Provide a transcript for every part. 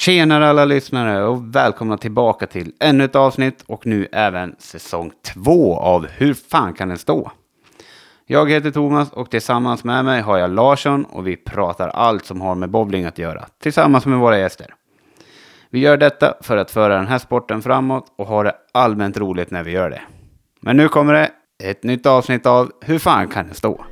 Tjenare alla lyssnare och välkomna tillbaka till ännu ett avsnitt och nu även säsong två av Hur fan kan den stå? Jag heter Thomas och tillsammans med mig har jag Larsson och vi pratar allt som har med bowling att göra tillsammans med våra gäster. Vi gör detta för att föra den här sporten framåt och ha det allmänt roligt när vi gör det. Men nu kommer det ett nytt avsnitt av Hur fan kan den stå?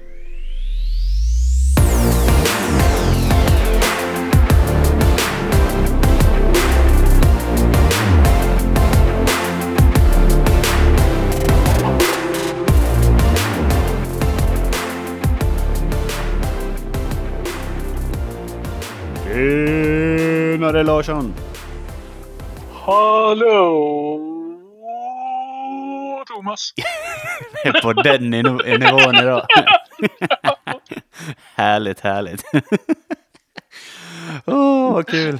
Tjenare Larsson! Hallå Thomas! På den niv- nivån idag. härligt, härligt. Åh, oh, vad kul.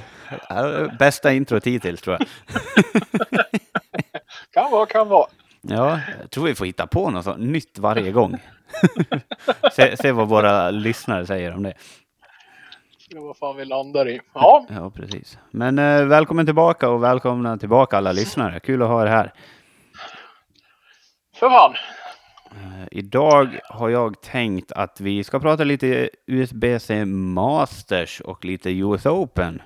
Bästa introt hittills tror jag. Kan vara, kan vara. Ja, jag tror vi får hitta på något nytt varje gång. se, se vad våra lyssnare säger om det. Se vad fan vi landar i. Ja, Ja, precis. Men eh, välkommen tillbaka och välkomna tillbaka alla lyssnare. Kul att ha er här. för fan. Eh, Idag har jag tänkt att vi ska prata lite USB-C Masters och lite US Open.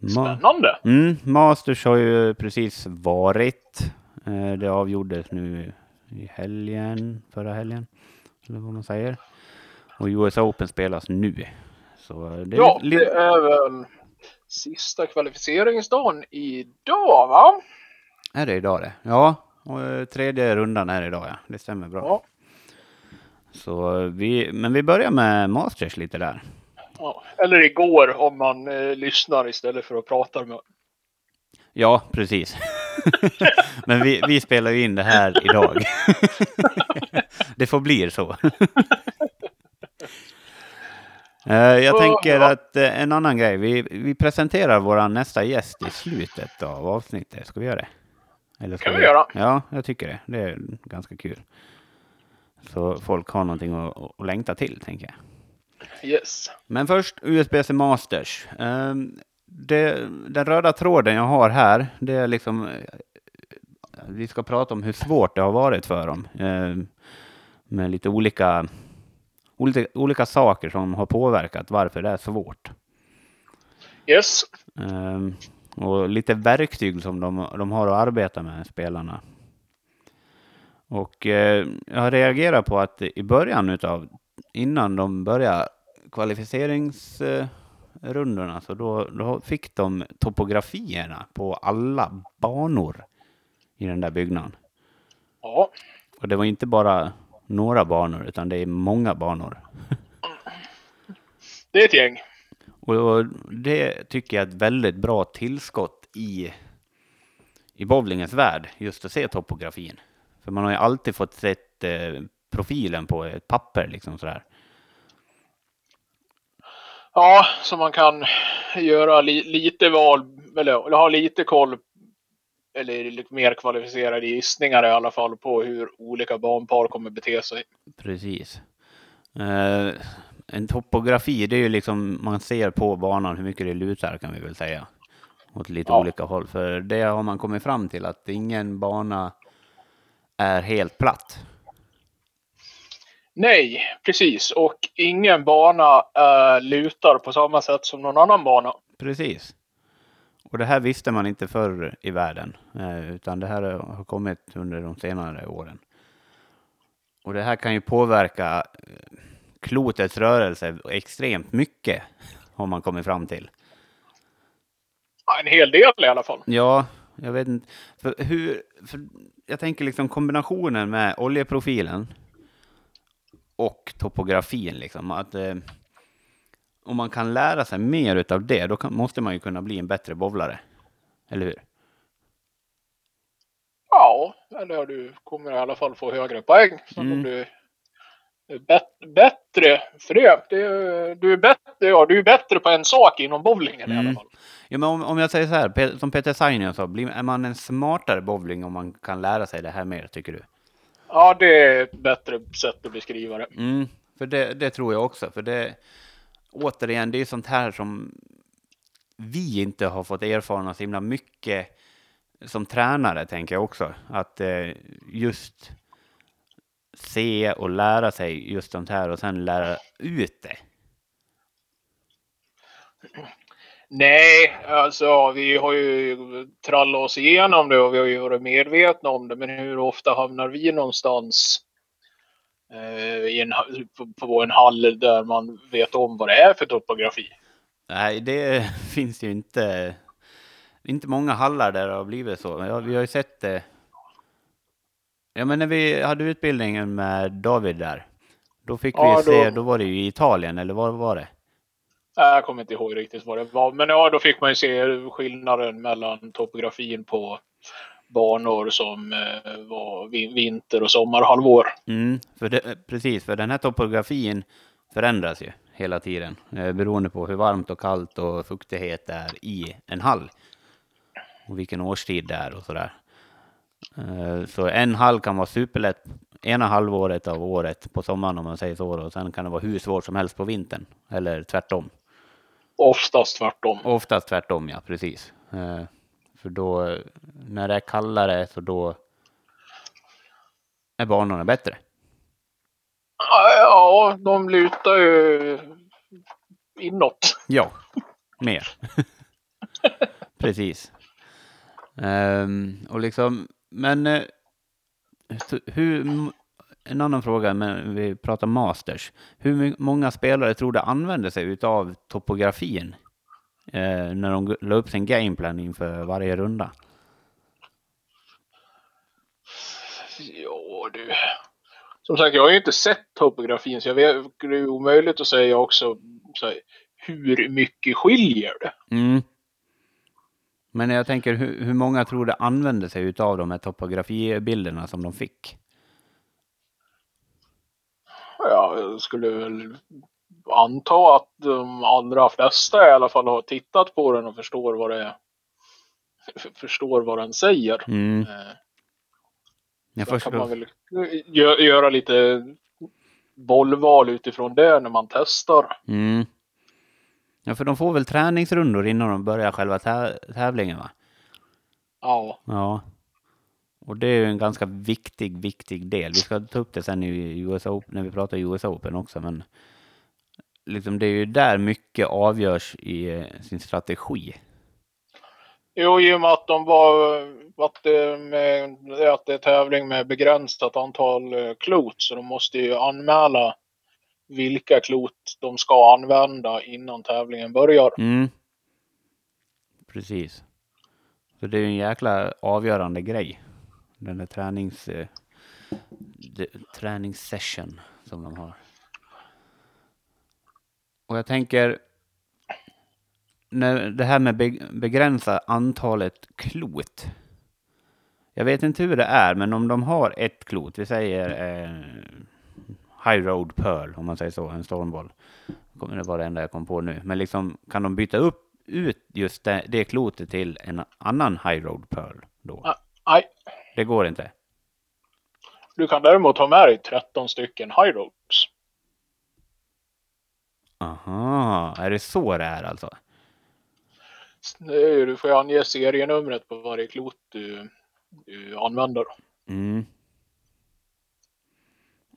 Ma- Spännande. mm, Masters har ju precis varit. Eh, Det avgjordes nu i helgen, förra helgen, eller vad man säger. Och US Open spelas nu. Så det är Ja, li- det är väl sista kvalificeringsdagen idag va? Är det idag det? Ja, och eh, tredje rundan är idag ja. Det stämmer bra. Ja. Så eh, vi, men vi börjar med Masters lite där. ja. Eller igår om man eh, lyssnar istället för att prata med. Ja, precis. men vi, vi spelar ju in det här idag. det får bli så. Eh, Jag tänker att eh, en annan grej. Vi, vi presenterar vår nästa gäst i slutet av avsnittet. Ska vi göra det? Eller ska Kan vi göra. Ja, jag tycker det. Det är ganska kul. Så folk har någonting att, att längta till, tänker jag. Yes. Men först USB-C Masters. Ehm, det, den röda tråden jag har här, det är liksom... eh, Vi ska prata om hur svårt det har varit för dem. ehm, med lite olika, olika, olika saker som har påverkat varför det är svårt. Yes. Ehm, och lite verktyg som de, de har att arbeta med, spelarna. Och eh, jag reagerar på att i början utav, innan de började kvalificeringsrundorna, så då, då fick de topografierna på alla banor i den där byggnaden. Ja. Och det var inte bara några banor, utan det är många banor. Det är ett gäng. Och det tycker jag är ett väldigt bra tillskott i, i bowlingens värld, just att se topografin. För man har ju alltid fått sett eh, profilen på ett papper liksom sådär. Ja, så man kan göra li lite val, eller, eller ha lite koll, eller lite mer kvalificerade gissningar i alla fall på hur olika banpar kommer bete sig. Precis. Eh, en topografi, det är ju liksom, man ser på banan hur mycket det lutar kan vi väl säga. Åt lite Ja. olika håll. För det har man kommit fram till att ingen bana är helt platt. Nej, precis. Och ingen bana äh, lutar på samma sätt som någon annan bana. Precis. Och det här visste man inte förr i världen, eh, utan det här har kommit under de senare åren. Och det här kan ju påverka eh, klotets rörelse extremt mycket, har man kommit fram till. Ja, En hel del i alla fall. Ja, jag vet inte. För hur, för jag tänker liksom kombinationen med oljeprofilen och topografin, liksom. Att, eh, om man kan lära sig mer utav det, då kan, måste man ju kunna bli en bättre bowlare. Eller hur? Ja, eller du kommer i alla fall få högre poäng. Så Mm. mm. du är bet- bättre för det. det du, är bättre, ja, du är bättre på en sak inom bowlingen i Mm. alla fall. Ja, men om, om jag säger så här, som Peter Sainion sa, blir, är man en smartare bowling om man kan lära sig det här mer, tycker du? Ja, det är ett bättre sätt att beskriva det. Mm, för det, det tror jag också. För det, återigen, det är ju sånt här som vi inte har fått erfara så himla mycket som tränare, tänker jag också. Att eh, just se och lära sig just sånt här och sen lära ut det. Nej, alltså vi har ju trallat oss igenom det och vi har ju varit medvetna om det. Men hur ofta hamnar vi någonstans i en, på, en hall där man vet om vad det är för topografi? Nej, det finns ju inte, inte många hallar där det har blivit så. Ja, vi har ju sett det. Ja, men när vi hade utbildningen med David där, då fick Ja, vi se, då- då var det ju i Italien, eller vad var det? Jag kommer inte ihåg riktigt vad det var. Men ja, då fick man ju se skillnaden mellan topografin på banor som eh, var vin- vinter och sommarhalvår. Mm, för det, precis, för den här topografin förändras ju hela tiden eh, beroende på hur varmt och kallt och fuktighet det är i en hall. Och vilken årstid det är och sådär. Eh, så en hall kan vara superlätt ena halvåret av året på sommaren om man säger så. Och sen kan det vara hur svårt som helst på vintern. Eller tvärtom. Oftast tvärtom. Oftast tvärtom, ja precis. För då, när det är kallare så då är banorna bättre. Ja, de lutar ju inåt. Ja, mer. Precis. Ehm, och liksom, men eh, hur, en annan fråga, men vi pratar masters. Hur många spelare tror du använder sig utav topografin eh, när de la upp sin gameplan inför varje runda? Ja du. Som sagt, jag har ju inte sett topografin så jag vet, det är omöjligt att säga också så här, hur mycket skiljer det? Mm. Men jag tänker, hur, hur många tror du använder sig utav de här topografibilderna som de fick? Ja, jag skulle väl anta att de allra flesta i alla fall har tittat på den och förstår vad det är. Förstår vad den säger. Mm. Eh, Jag kan man väl gö- göra lite bollval utifrån det när man testar. Mm. Ja, för de får väl träningsrundor innan de börjar själva tä- tävlingen, va? Ja, Ja. Och det är ju en ganska viktig, viktig del. Vi ska ta upp det sen i US Open, när vi pratar US Open också, men liksom det är ju där mycket avgörs i eh, sin strategi. jo i och med att de var att det, med, att det är tävling med begränsat antal eh, klot så de måste ju anmäla vilka klot de ska använda innan tävlingen börjar. Mm. Precis. Så det är ju en jäkla avgörande grej. Den där tränings... Eh, de, träningssession som de har. Och jag tänker... När det här med be, begränsa antalet klot. Jag vet inte hur det är, men om de har ett klot, vi säger eh, High Road Pearl, om man säger så, en stormboll. Kommer det vara det enda jag kom på nu. Men liksom, kan de byta upp ut just det, det klotet till en annan High Road Pearl då? Nej, Det går inte. du kan däremot ha med dig 13 stycken high ropes. Aha, är det så det är alltså? Du får ange serienumret på varje klot du, du använder. Mm.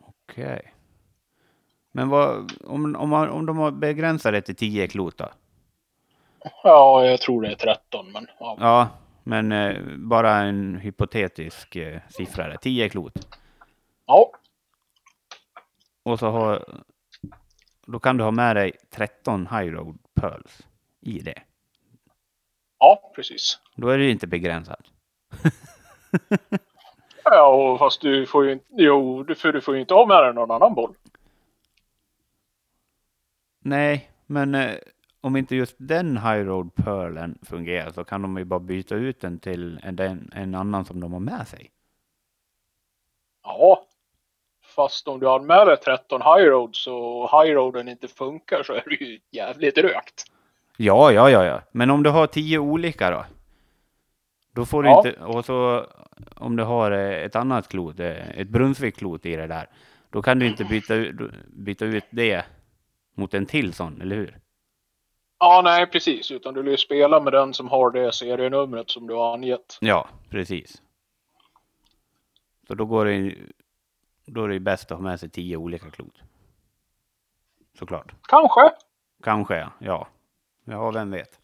Okej. Men vad, om, om, om de har begränsat det till 10 klot då? Ja, jag tror det är 13 men ja. Ja, men eh, bara en hypotetisk eh, siffra där. 10 klot. ja. Och så har... Då kan du ha med dig 13 High Road Pearls i det. Ja, precis. Då är det inte begränsat. Ja, fast du får ju inte, jo, för du får ju inte ha med dig någon annan boll. Nej, men eh, om inte just den High Road Pearlen fungerar så kan de ju bara byta ut den till en, en annan som de har med sig. Ja. Fast om du dig 13 high roads och high roaden inte funkar så är det ju jävligt rökt. Ja, ja, ja, ja. Men om du har tio olika då? Då får du Ja. inte... Och så om du har eh, ett annat klot, eh, ett Brunnsvik-klot i det där. Då kan du inte byta, ut- byta ut det mot en till sån, eller hur? Ja, nej precis. Utan du vill ju spela med den som har det serienumret som du har angett. Ja, precis. Så då går det då är det ju bäst att ha med sig tio olika klot. Såklart. Kanske. Kanske, ja. Ja, vem vet.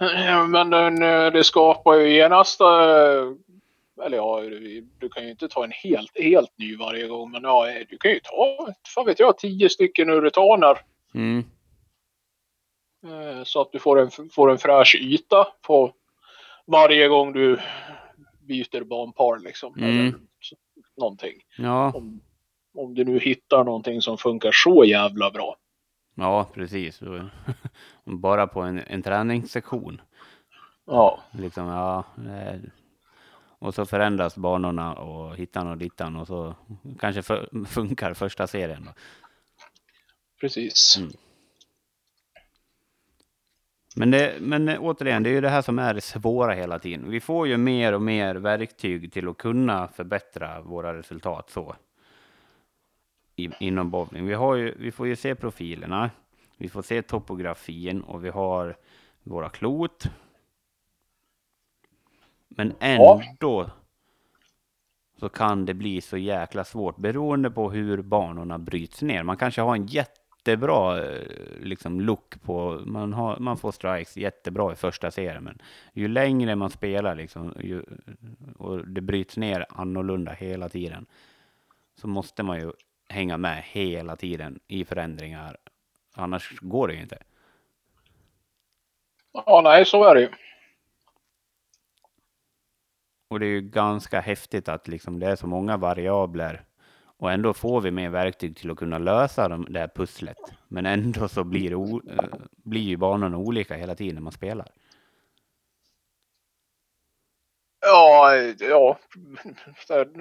Eh, Men eh, det skapar ju genast... eh, Eller ja, du- kan ju inte ta en helt, helt ny varje gång. Men ja, du kan ju ta, fan vet jag, tio stycken uretaner. Mm. Så att du får en, får en fräsch yta på varje gång du byter banpar liksom. Mm. Eller någonting. Ja, Om, om du nu hittar någonting som funkar så jävla bra. ja, precis. Bara på en, en träningssektion. Ja, Liksom, ja. eh, Och så förändras banorna och hittan och dittan och så kanske funkar första serien. Då. precis. Mm. Men, det, men eh, återigen, det är ju det här som är det svåra hela tiden. Vi får ju mer och mer verktyg till att kunna förbättra våra resultat så. I, inom bowling. Vi, har ju, vi får ju se profilerna, vi får se topografin och vi har våra klot. Men Ja. ändå så kan det bli så jäkla svårt beroende på hur banorna bryts ner. Man kanske har en jättebra eh, liksom, look på, man, har, man får strikes jättebra i första serien, men ju längre man spelar liksom, ju, och det bryts ner annorlunda hela tiden, så måste man ju hänga med hela tiden i förändringar. Annars går det ju inte. Ja, nej, så är det ju. Och det är ju ganska häftigt att liksom det är så många variabler och ändå får vi mer verktyg till att kunna lösa de, det här pusslet. Men ändå så blir, o, eh, blir ju banorna olika hela tiden när man spelar. Ja, ja.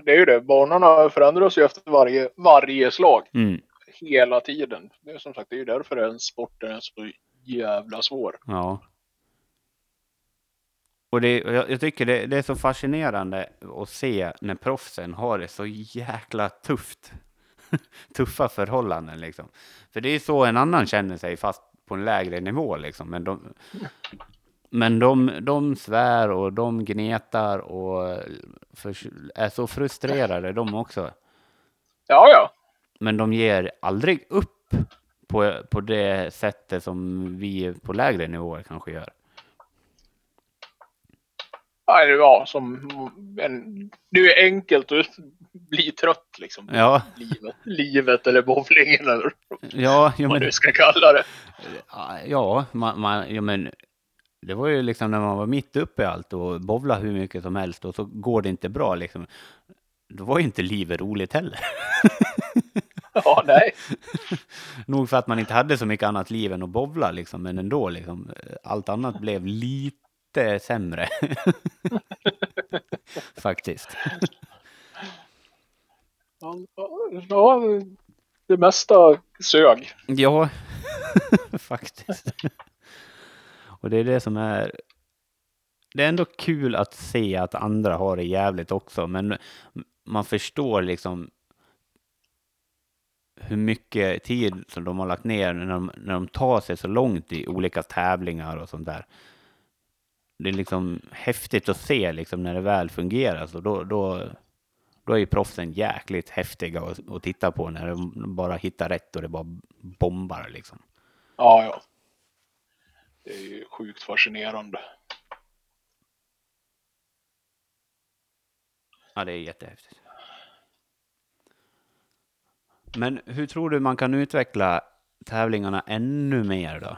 Det är ju det. Banorna förändras ju efter varje, varje slag. Mm, Hela tiden. Det är som sagt, det är ju därför den sporten är så jävla svår. ja. Och det, och jag, jag tycker det, det är så fascinerande att se när proffsen har det så jäkla tufft. Tuffa förhållanden liksom. För det är så en annan känner sig fast på en lägre nivå liksom. Men de, men de, de svär och de gnetar och för, är så frustrerade de också. Ja, ja. Men de ger aldrig upp på, på det sättet som vi på lägre nivåer kanske gör. Var som en, det är enkelt att bli trött liksom. Ja, Livet, livet eller bowlingen eller ja, ja vad men, du ska kalla det. ja, man, man, ja, men det var ju liksom när man var mitt uppe i allt och bovla hur mycket som helst och så går det inte bra liksom. Då var ju inte livet roligt heller. Ja, nej. Nog för att man inte hade så mycket annat liv än att bovla liksom, men ändå liksom. Allt annat blev lite sämre. Faktiskt. Ja, det mesta sög. Ja, faktiskt. Och det är det som är... Det är ändå kul att se att andra har det jävligt också, men man förstår liksom hur mycket tid som de har lagt ner när de, när de tar sig så långt i olika tävlingar och sånt där. Det är liksom häftigt att se liksom när det väl fungerar, så då, då, då är ju proffsen jäkligt häftiga att, att titta på när de bara hittar rätt och det bara bombar liksom. Ja, ja. Det är ju sjukt fascinerande. Ja, det är jättehäftigt. Men hur tror du man kan utveckla tävlingarna ännu mer då?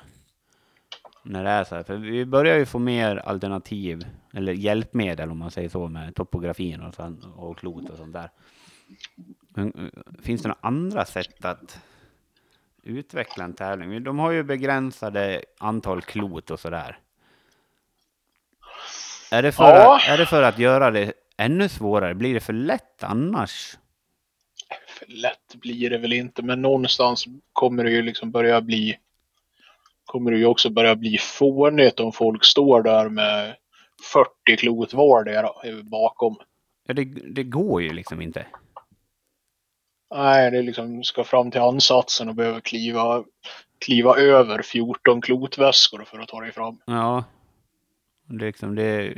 När det är så här, för vi börjar ju få mer alternativ, eller hjälpmedel om man säger så, med topografin och, sånt, och klot och sånt där. Men, eh, finns det några andra sätt att utveckla en tävling? De har ju begränsade antal klot och sådär. Är det, för Ja. att, är det för att göra det ännu svårare? Blir det för lätt annars? För lätt blir det väl inte, men någonstans kommer det ju liksom börja bli kommer det ju också börja bli fånigt om folk står där med 40 klot vardera bakom. Ja, det, det går ju liksom inte. Nej, det liksom ska fram till ansatsen och behöver kliva kliva över 14 klotväskor för att ta dig fram. Ja. Det är liksom det.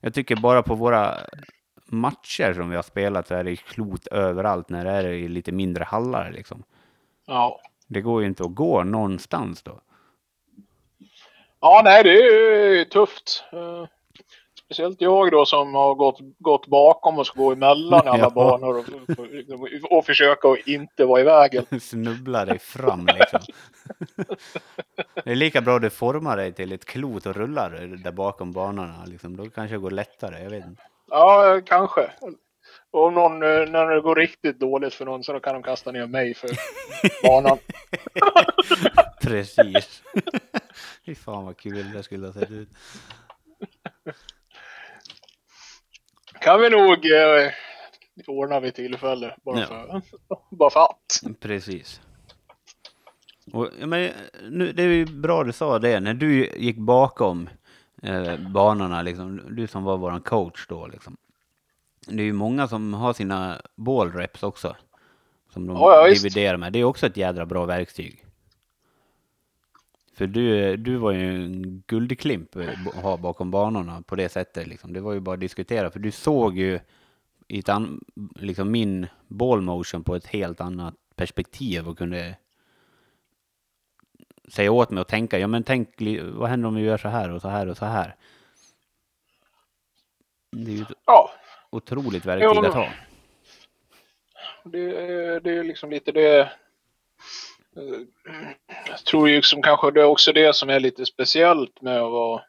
Jag tycker bara på våra matcher som vi har spelat så är det klot överallt när det är i lite mindre hallar liksom. Ja. Det går ju inte att gå någonstans då. Ja, nej, det är tufft. Eh, Speciellt jag då som har gått, gått bakom och ska gå emellan alla Ja. banor och, och, och försöka att inte vara i vägen. Snubbla dig fram liksom. Det är lika bra du formar dig till ett klot och rullar där bakom banorna. Liksom. Då kanske det går lättare, jag vet inte. Ja, kanske. Och om någon, eh, när det går riktigt dåligt för någon så kan de kasta ner mig för banan. Precis. Fy fan vad kul det skulle ha sett ut. kan vi nog eh, ordna vid tillfälle. Bara, Ja. för, bara för att. Precis. Och, men, nu, det är ju bra du sa det, när du gick bakom eh, banorna, liksom, du som var våran coach då, liksom. Det är ju många som har sina ballreps också. Som de Ja, ja, dividerar med. Det är också ett jädra bra verktyg. För du, du var ju en guldklimp att ha bakom banorna på det sättet. Liksom. Det var ju bara att diskutera. För du såg ju i ett an, liksom min ball motion på ett helt annat perspektiv och kunde säga åt mig och tänka, ja men tänk, vad händer om vi gör så här och så här och så här? Det är ju ett Ja, otroligt verktyg att ha. det, är- det är liksom lite det. Jag tror ju liksom kanske det är också det som är lite speciellt med att vara,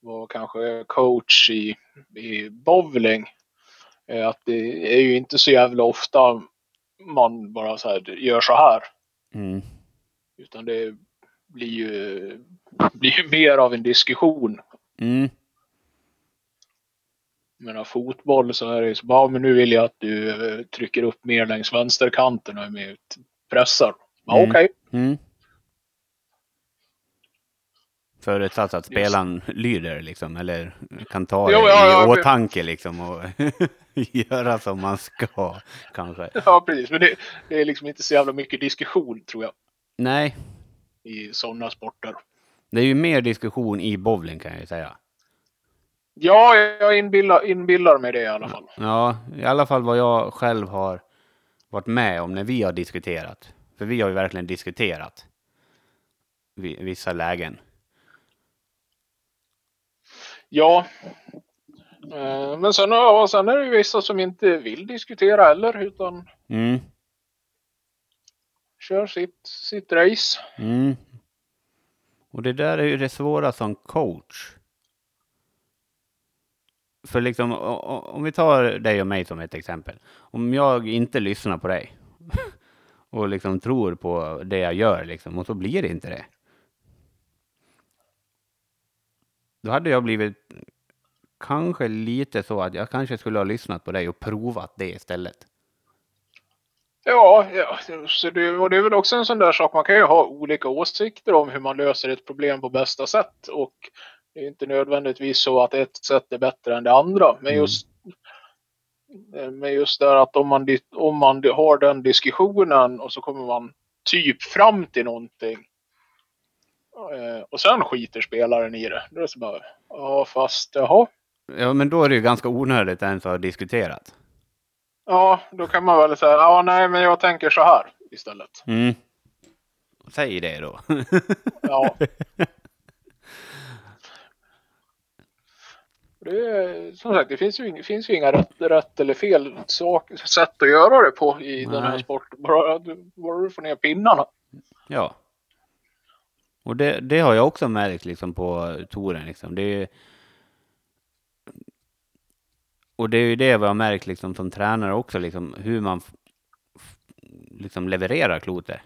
vara kanske coach i, i bowling. Att det är ju inte så jävla ofta man bara så här gör så här. Mm. Utan det blir ju, blir ju mer av en diskussion. Mm. Menar fotboll så är det ju så bara, "Ja, men nu vill jag att du eh, trycker upp mer längs vänsterkanten och är med ut pressar. Ja, Mm. okej. Mm. Förutsatt att spelaren lyder liksom, eller kan ta Jo, det ja, i ja, åtanke liksom och göra som man ska, kanske. Ja, precis. Men det, det är liksom inte så jävla mycket diskussion tror jag Nej, i sådana sporter. det är ju mer diskussion i bowling kan jag ju säga. Ja, jag inbillar, inbillar mig det i alla fall. Ja, i alla fall vad jag själv har varit med om när vi har diskuterat. För vi har ju verkligen diskuterat vi- vissa lägen. Ja. Eh, Men sen, ja, sen är det ju vissa som inte vill diskutera heller utan Mm, kör sitt, sitt race. mm. Och det där är ju det svåra som coach. För liksom, om vi tar dig och mig som ett exempel. Om jag inte lyssnar på dig och liksom tror på det jag gör liksom, och så blir det inte det. Då hade jag blivit kanske lite så att jag kanske skulle ha lyssnat på dig och provat det istället. Ja, ja så det, och det är väl också en sån där sak. Man kan ju ha olika åsikter om hur man löser ett problem på bästa sätt. Och det är inte nödvändigtvis så att ett sätt är bättre än det andra. Men Mm. just, men just där att om man, om man har den diskussionen och så kommer man typ fram till någonting. eh, Och sen skiter spelaren i det. Då är det så bara, ja fast jaha. Ja, men då är det ju ganska onödigt att ens ha diskuterat. Ja, då kan man väl säga, ja nej men jag tänker så här istället. Mm. Säg det då. Ja. Det är, som sagt, det finns ju, finns ju inga rätt, rätt eller fel sak, sätt att göra det på i den här Nej. sporten. Bara, bara du får ner pinnarna. Ja. Och det, det har jag också märkt liksom på touren. Liksom. Det är, och det är ju det vi har märkt liksom, som tränare också, liksom, hur man liksom, levererar kloter.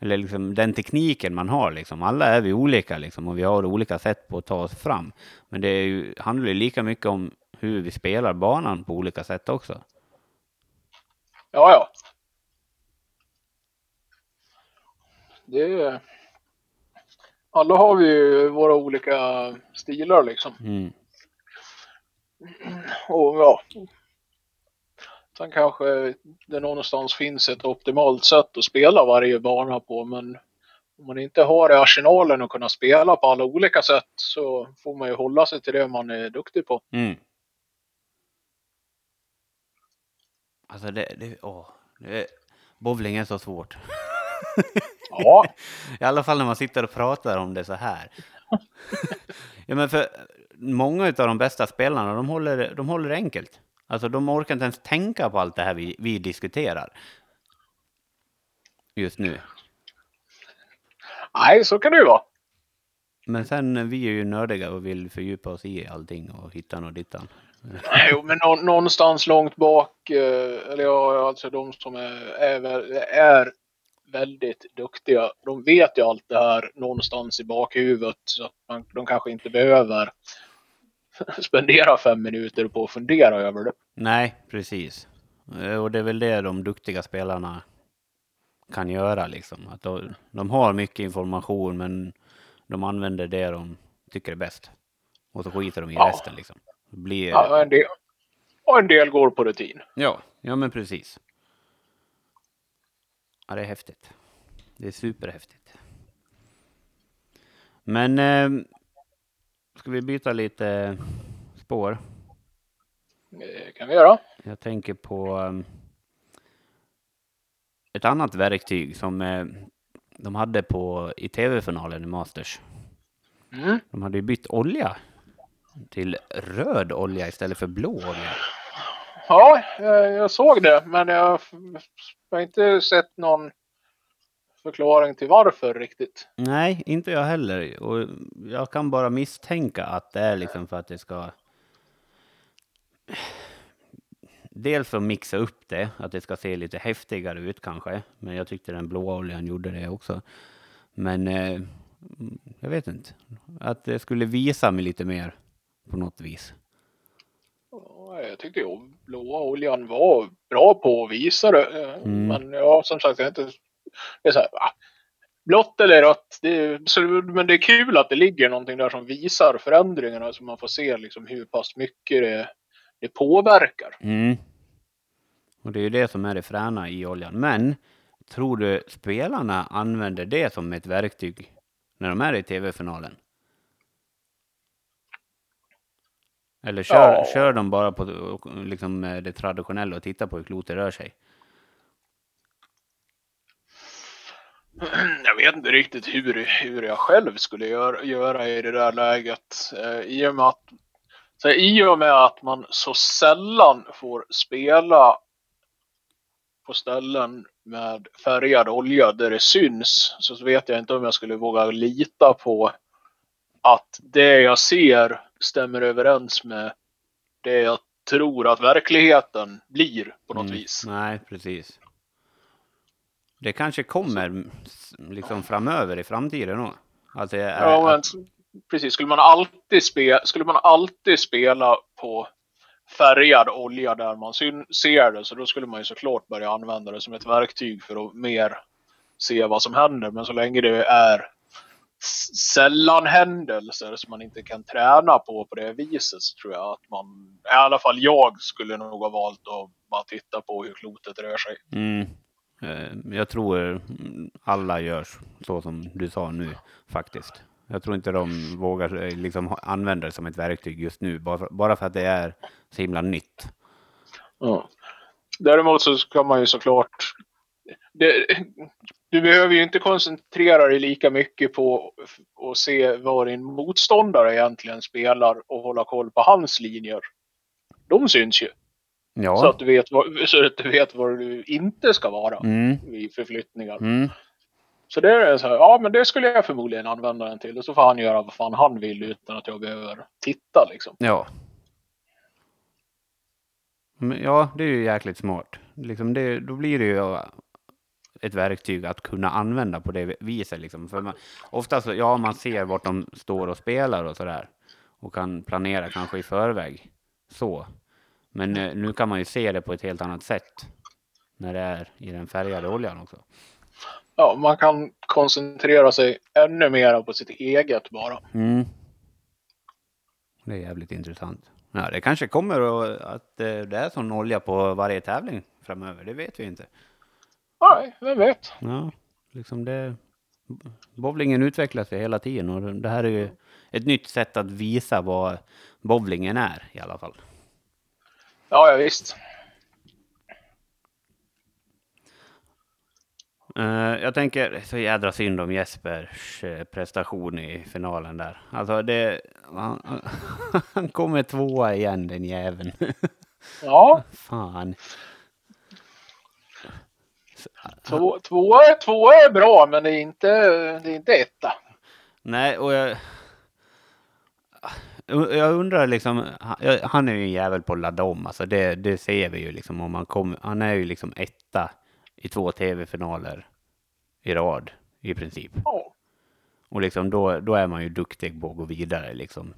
Eller liksom, den tekniken man har. Liksom. Alla är vi olika liksom, och vi har olika sätt på att ta oss fram. Men det ju, handlar ju lika mycket om hur vi spelar banan på olika sätt också. Ja, ja. Det är... Alla har vi ju våra olika stilar liksom. Mm. Och ja. Sen kanske det någonstans finns ett optimalt sätt att spela varje bana på men om man inte har arsenalen att kunna spela på alla olika sätt så får man ju hålla sig till det man är duktig på. Mm. Alltså det, det, åh, det, bowling är så svårt. Ja, I alla fall när man sitter och pratar om det så här. ja, men för många av de bästa spelarna, de håller, de håller det enkelt. Alltså de orkar inte ens tänka på allt det här vi, vi diskuterar. Just nu. nej så kan det ju vara. Men sen, vi är ju nördiga och vill fördjupa oss i allting och hitta något dittan. Jo, men nå- någonstans långt bak, eh, eller ja, alltså de som är, är, är väldigt duktiga, de vet ju allt det här någonstans i bakhuvudet. Så att man, de kanske inte behöver spendera fem minuter på att fundera över det. Nej, precis. Eh, Och det är väl det de duktiga spelarna kan göra liksom. Att de, de har mycket information men de använder det de tycker är bäst. Och så skiter de i Ja. resten liksom. Blir, Ja, en del, och en del går på rutin. ja, ja men precis. Ja, det är häftigt. Det är superhäftigt. Men eh, ska vi byta lite spår? Det kan vi göra. Jag tänker på um, ett annat verktyg som eh, de hade på i tv-finalen i Masters. Mm. De hade ju bytt olja till röd olja istället för blå olja. Ja, jag, såg det, men jag har inte sett någon förklaring till varför riktigt. Nej, inte jag heller. Och jag kan bara misstänka att det är liksom för att det ska... Dels för att mixa upp det, att det ska se lite häftigare ut kanske. Men jag tyckte den blåa oljan gjorde det också. Men eh, jag vet inte. Att det skulle visa mig lite mer på något vis. Ja, Jag tyckte ju blåa oljan var bra på att visa det. Mm. Men ja, som sagt, jag är inte... Det är så här, va? Blått eller rött, det är, så, men det är kul att det ligger någonting där som visar förändringarna så man får se liksom hur pass mycket det, det påverkar. Mm. Och det är ju det som är det fräna i oljan. Men tror du spelarna använder det som ett verktyg när de är i tv-finalen? Eller kör, Ja. kör de bara på liksom, det traditionella och tittar på hur klotet rör sig? Jag vet inte riktigt hur, hur jag själv skulle göra, göra i det där läget. Eh, I och med att så i och med att man så sällan får spela på ställen med färgad olja där det syns så vet jag inte om jag skulle våga lita på att det jag ser stämmer överens med det jag tror att verkligheten blir på något Mm, vis. Nej, precis. Det kanske kommer mm, liksom framöver i framtiden då. Att det är, Ja, men att, precis. Skulle man alltid, spe, skulle man alltid spela på färgad olja där man ser det så då skulle man ju såklart börja använda det som ett verktyg för att mer se vad som händer. Men så länge det är sällan händelser som man inte kan träna på på det viset så tror jag att man, i alla fall jag skulle nog ha valt att bara titta på hur klotet rör sig. mm, Eh, jag tror alla gör så som du sa nu faktiskt. Jag tror inte de vågar eh, liksom använda det som ett verktyg just nu, bara för, bara för att det är så himla nytt. Ja. Däremot så ska man ju såklart... Det, du behöver ju inte koncentrera dig lika mycket på att se vad din motståndare egentligen spelar och hålla koll på hans linjer. De syns ju. Ja. Så, att du vet vad, så att du vet var du inte ska vara Mm, vid förflyttningar. mm, Så det är så här, ja men det skulle jag förmodligen använda den till. Och så får han göra vad fan han vill utan att jag behöver titta liksom. ja. Ja, det är ju jäkligt smart. Liksom det, då blir det ju ett verktyg att kunna använda på det viset. Liksom. För man, ofta så, ja, man ser vart de står och spelar och sådär. Och kan planera kanske i förväg. Så. Men eh, nu kan man ju se det på ett helt annat sätt. När det är i den färgade oljan också. Ja, man kan koncentrera sig ännu mer på sitt eget bara. Mm. Det är jävligt intressant. Ja, det kanske kommer att eh, det är sån olja på varje tävling framöver. Det vet vi inte. Nej, vem vet. Ja, liksom det. bowlingen utvecklas ju hela tiden och det här är ju ett nytt sätt att visa vad bowlingen är i alla fall. Ja, ja visst. Uh, jag tänker så jädra synd om Jespers uh, prestation i finalen där. Alltså det, han, han kommer tvåa igen den jäveln. Ja. Fan. Två, två, två är bra, men det är inte, det är inte etta. Nej, och jag... Jag undrar liksom, han är ju en jävel på att ladda om, alltså det, det ser vi ju liksom om man kommer, han är ju liksom etta i två tv-finaler i rad i princip. Ja. Och liksom då, då är man ju duktig på att gå vidare liksom.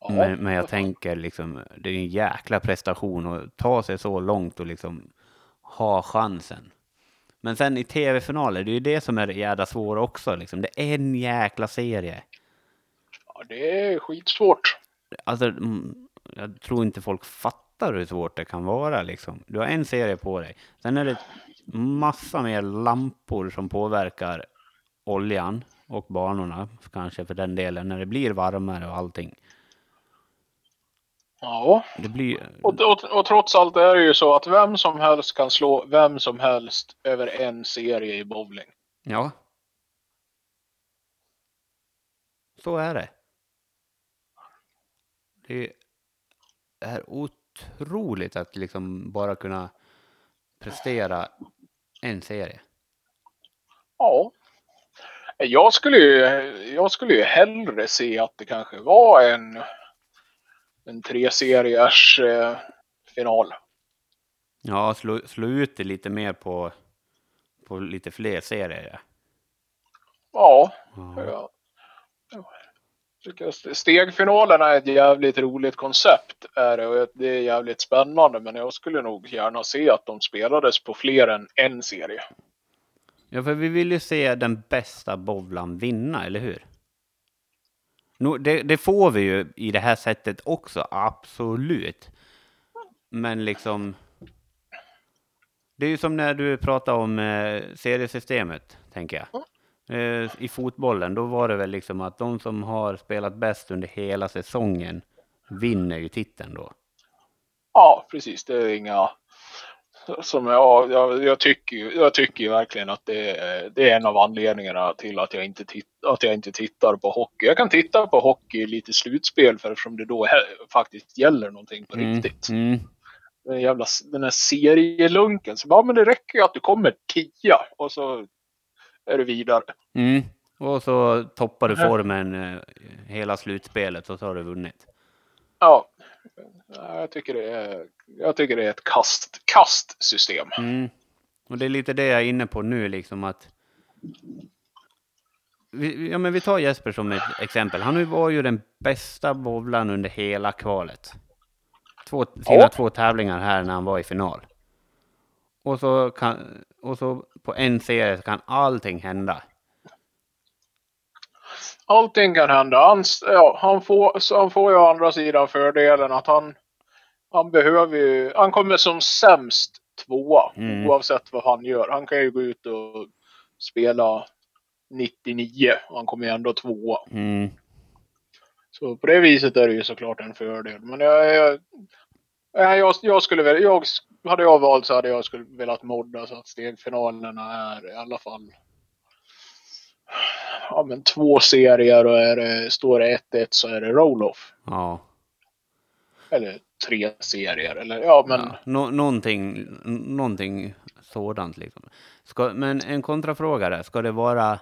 Ja. Men, men jag tänker liksom, det är en jäkla prestation att ta sig så långt och liksom ha chansen. Men sen i tv-finaler, det är ju det som är det jävla svåra också liksom. Det är en jäkla serie. Det är skitsvårt. Alltså, mm, jag tror inte folk fattar hur svårt det kan vara liksom. Du har en serie på dig. Sen är det massa mer lampor som påverkar oljan och banorna kanske för den delen när det blir varmare och allting. Ja. Det blir... Och, och, och trots allt är det ju så att vem som helst kan slå vem som helst över en serie i bowling. Ja. Så är det. Det är otroligt att liksom bara kunna prestera en serie. Ja. Jag skulle ju, jag skulle ju hellre se att det kanske var en, en tre seriers eh, final. Ja, slå, slå ut det lite mer på, på lite fler serier. Ja. Ja. ja. Jag tycker att Stegfinalerna är ett jävligt roligt koncept. Är det, och det är jävligt spännande. Men jag skulle nog gärna se att de spelades på fler än en serie. ja, för vi vill ju se den bästa bowlaren vinna, eller hur? Det, det får vi ju i det här sättet också, absolut. Men liksom... Det är ju som när du pratar om eh, seriesystemet, tänker jag. Eh, I fotbollen, då var det väl liksom att de som har spelat bäst under hela säsongen vinner ju titeln då. Ja, precis. Det är inga... Som jag, jag, jag, tycker, ju- jag tycker verkligen att det är, det är en av anledningarna till att jag, inte titt, att jag inte tittar på hockey. Jag kan titta på hockey lite slutspel för eftersom det då faktiskt gäller någonting på Mm, riktigt. mm. Den, jävla, den här serielunken. Så bara, men det räcker ju att du kommer tia och så är du vidare. Mm. Och så toppar du formen eh, hela slutspelet och så har du vunnit. Ja, Ja, jag tycker det är, jag tycker det är ett kast, kastsystem. Mm. Och det är lite det jag är inne på nu, liksom att... Vi, ja, men vi tar Jesper som ett exempel. Han var ju den bästa bowlaren under hela kvalet. Två, sina Ja. två tävlingar här när han var i final. Och så, kan, och så på en serie så kan allting hända. Allting kan hända. Han, ja, han, får, så han får ju å andra sidan fördelen att han, han behöver ju, han kommer som sämst tvåa Mm. oavsett vad han gör. Han kan ju gå ut och spela 99 och han kommer ju ändå tvåa. Mm. Så på det viset är det ju såklart en fördel. Men jag, jag, jag, jag, skulle jag, hade jag valt så hade jag skulle velat modda så att stegfinalerna är i alla fall ja, men två serier och är det, står det 1-1 så är det roll-off. Ja. Eller tre serier. Eller ja, men ja. Nå, någonting, någonting sådant liksom. Ska, men en kontrafråga där. Ska det vara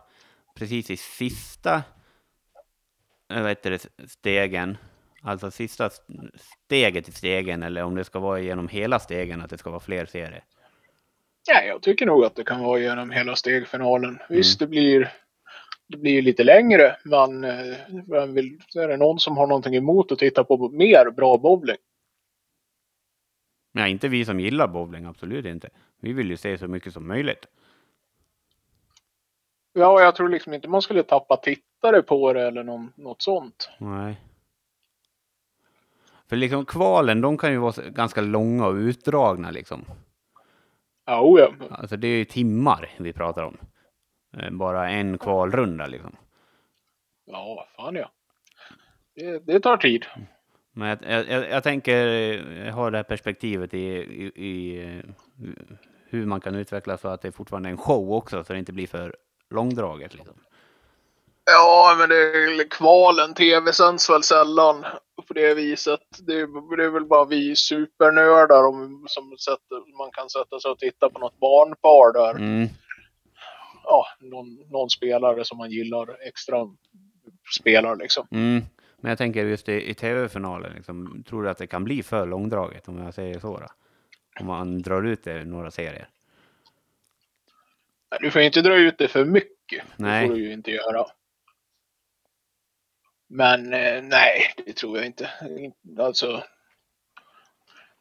precis i sista vet det, stegen, alltså sista steget i stegen, eller om det ska vara genom hela stegen, att det ska vara fler serier? ja, jag tycker nog att det kan vara genom hela stegfinalen. Visst, det blir det blir lite längre, men eh, vem vill, är det någon som har någonting emot att titta på mer bra bowling? Nej, inte vi som gillar bowling, absolut inte. Vi vill ju se så mycket som möjligt. Ja, jag tror liksom inte man skulle tappa tittare på det eller någon, något sånt. Nej. För liksom kvalen, de kan ju vara ganska långa och utdragna liksom. Ja, oh ja. Alltså det är ju timmar vi pratar om. Eh, Bara en kvalrunda liksom. Ja, fan ja. Det, det tar tid. Men jag, jag, jag, tänker, eh, har det här perspektivet i, i, i eh, hur man kan utveckla så att det fortfarande är en show också, så det inte blir för långdraget. Liksom. Ja, men det är kvalen. Tv sänds väl sällan på det viset. Det är, det är väl bara vi supernördar om, som sätter, man kan sätta sig och titta på något barnpar där. Mm. Ja, någon, någon spelare som man gillar extra spelar liksom. Mm. Men jag tänker just i, i tv-finalen, liksom, tror du att det kan bli för långdraget om jag säger så? Då? Om man drar ut det några serier. Du får inte dra ut det för mycket. Nej. Det får du ju inte göra. Men eh, nej, det tror jag inte. Alltså.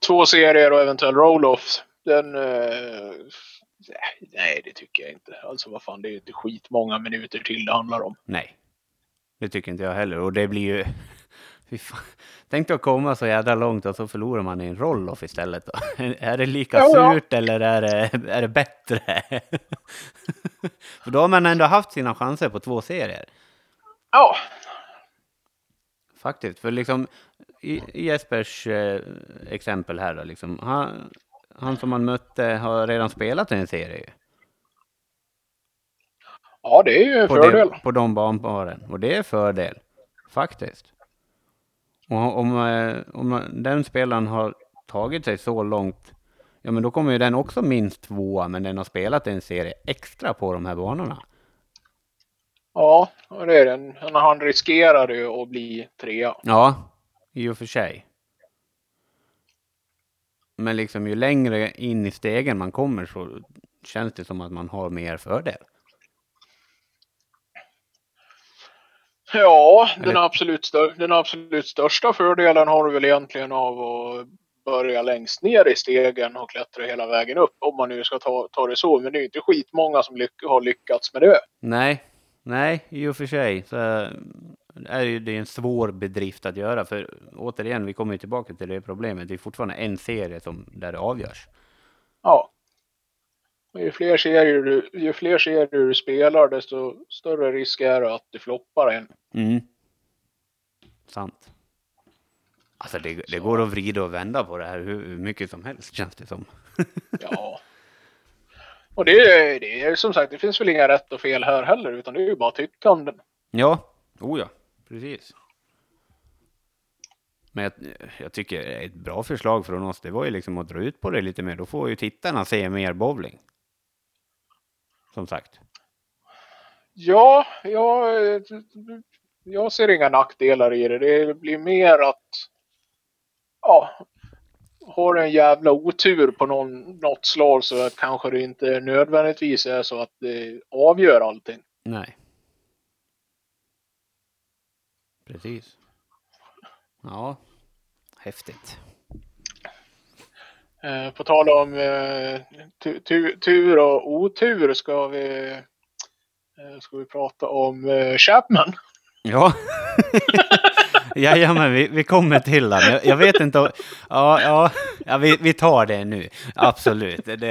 Två serier och eventuell roll-off. Den... Eh, nej, det tycker jag inte. Alltså vad fan, det är inte skitmånga minuter till det handlar om. Nej, det tycker inte jag heller. Och det blir ju... Tänk dig att komma så jävla långt och så förlorar man i en roll-off istället. Då. Är det lika Ja, ja. surt eller är det, är det bättre? För då har man ändå haft sina chanser på två serier. Ja, Faktiskt. För liksom i, i Jespers eh, exempel här då, liksom, han, han som man mötte har redan spelat en serie. ja det är ju en på, fördel. det, på de banparen. Och det är fördel, faktiskt. Och om, eh, om den spelaren har tagit sig så långt, ja men då kommer ju den också minst tvåa, men den har spelat en serie extra på de här banorna. Ja, det är den. Han riskerar ju att bli trea. Ja, i och för sig. Men liksom ju längre in i stegen man kommer så känns det som att man har mer fördel. Ja, den absolut, den absolut största fördelen har du väl egentligen av att börja längst ner i stegen och klättra hela vägen upp. Om man nu ska ta, ta det så. Men det är inte skitmånga som lyck, har lyckats med det. Nej, nej, i och för sig. Så är ju det en svår bedrift att göra. För återigen, vi kommer ju tillbaka till det problemet. Det är fortfarande en serie som, där det avgörs. Ja. Och ju, fler serier du, ju fler serier du spelar desto större risk är det att det floppar en. Mm. Sant. Alltså det, det går att vrida och vända på det här hur hur mycket som helst känns det som. Ja. Och det är, det är som sagt, det finns väl inga rätt och fel här heller. Utan det är ju bara tyckanden. Ja, oh ja, precis. Men jag, jag tycker ett bra förslag från oss, det var ju liksom att dra ut på det lite mer. Då får ju tittarna se mer bowling. Som sagt. Ja, jag, jag ser inga nackdelar i det. Det blir mer att ja, har du en jävla otur på någon, något slag så kanske det inte nödvändigtvis är så att det avgör allting. Nej. Precis. Ja, häftigt. Eh, på tal om eh, tu, tu, tur och otur ska vi, eh, ska vi prata om eh, Chapman. Ja, Jajamän, vi, vi kommer till den. Jag, jag vet inte om... Ja, ja, ja vi, vi tar det nu. Absolut. Det, det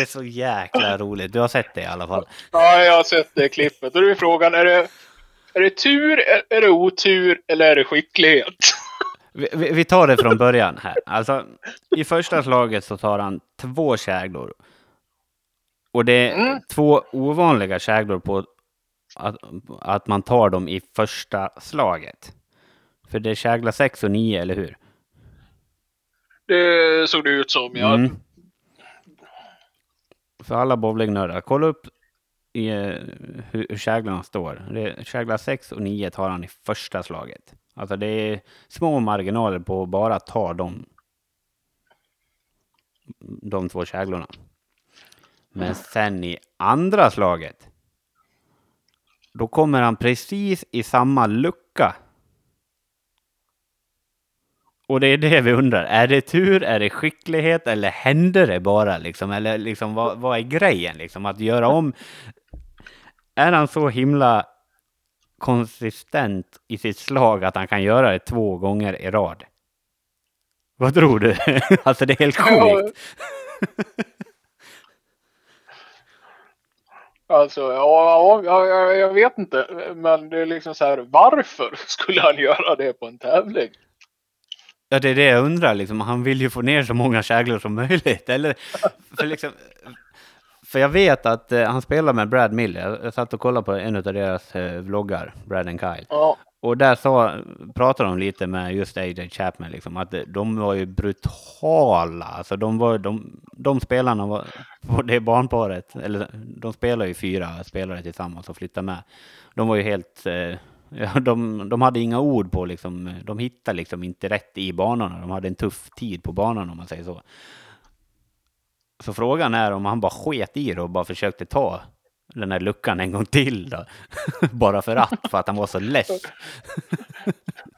är så jäkla roligt. Du har sett det i alla fall. Ja, jag har sett det klippet. Då är frågan, är det, är det tur, är, det otur eller är det skicklighet? Vi, vi, vi tar det från början här. Alltså, i första slaget så tar han två käglor. Och det är Mm. två ovanliga käglor på att, att man tar dem i första slaget. För det är kägla 6 och 9, eller hur? Det såg det ut som. Ja. Mm. För alla bowlingnördar, kolla upp i, eh, hur, hur käglarna står. Det är, kägla 6 och 9 tar han i första slaget. Alltså det är små marginaler på att bara ta dem. De två käglorna. Men sen i andra slaget. Då kommer han precis i samma lucka. Och det är det vi undrar. Är det tur, är det skicklighet eller händer det bara liksom? Eller liksom vad, vad är grejen liksom? Att göra om. Är han så himla konsistent i sitt slag att han kan göra det två gånger i rad? Vad tror du? alltså det är helt sjukt. Alltså, ja, ja jag vet inte. Men det är liksom så här, varför skulle han göra det på en tävling? Ja, det är det jag undrar. Liksom. Han vill ju få ner så många käglor som möjligt. Eller, för, liksom, för jag vet att eh, han spelar med Brad Miller. Jag, satt och kollade på en av deras eh, vloggar, Brad and Kyle. Ja, Och där sa, pratade de lite med just AJ Chapman, liksom, att de var ju brutala. Alltså de, var, de, de spelarna var, på det barnparet, eller de spelar ju fyra spelare tillsammans och flyttar med. De var ju helt, eh, ja, de, de hade inga ord på liksom, de hittade liksom inte rätt i banorna. De hade en tuff tid på banan om man säger så. Så frågan är om han bara sket i det och bara försökte ta den här luckan en gång till då. bara för att, för att han var så less.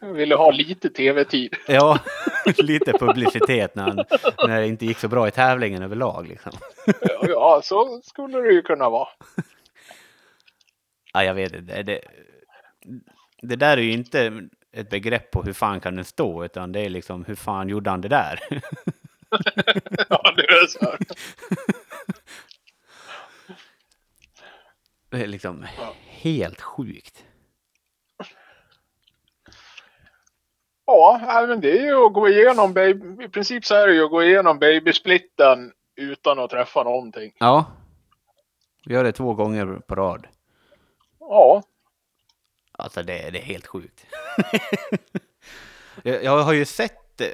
ville ha lite tv-tid. Ja, lite publicitet när, han, när det inte gick så bra i tävlingen överlag. Liksom. Ja, så skulle det ju kunna vara. Ja, jag vet inte. Det, det där är ju inte ett begrepp på hur fan kan den stå, utan det är liksom hur fan gjorde han det där? Ja, det är så. Det är liksom Ja. helt sjukt. Ja, men det är ju att gå igenom baby, i princip så är det ju att gå igenom babysplitten utan att träffa någonting. Ja, vi gör det två gånger på rad. Ja, Alltså det, det är helt sjukt. jag, jag har ju sett eh,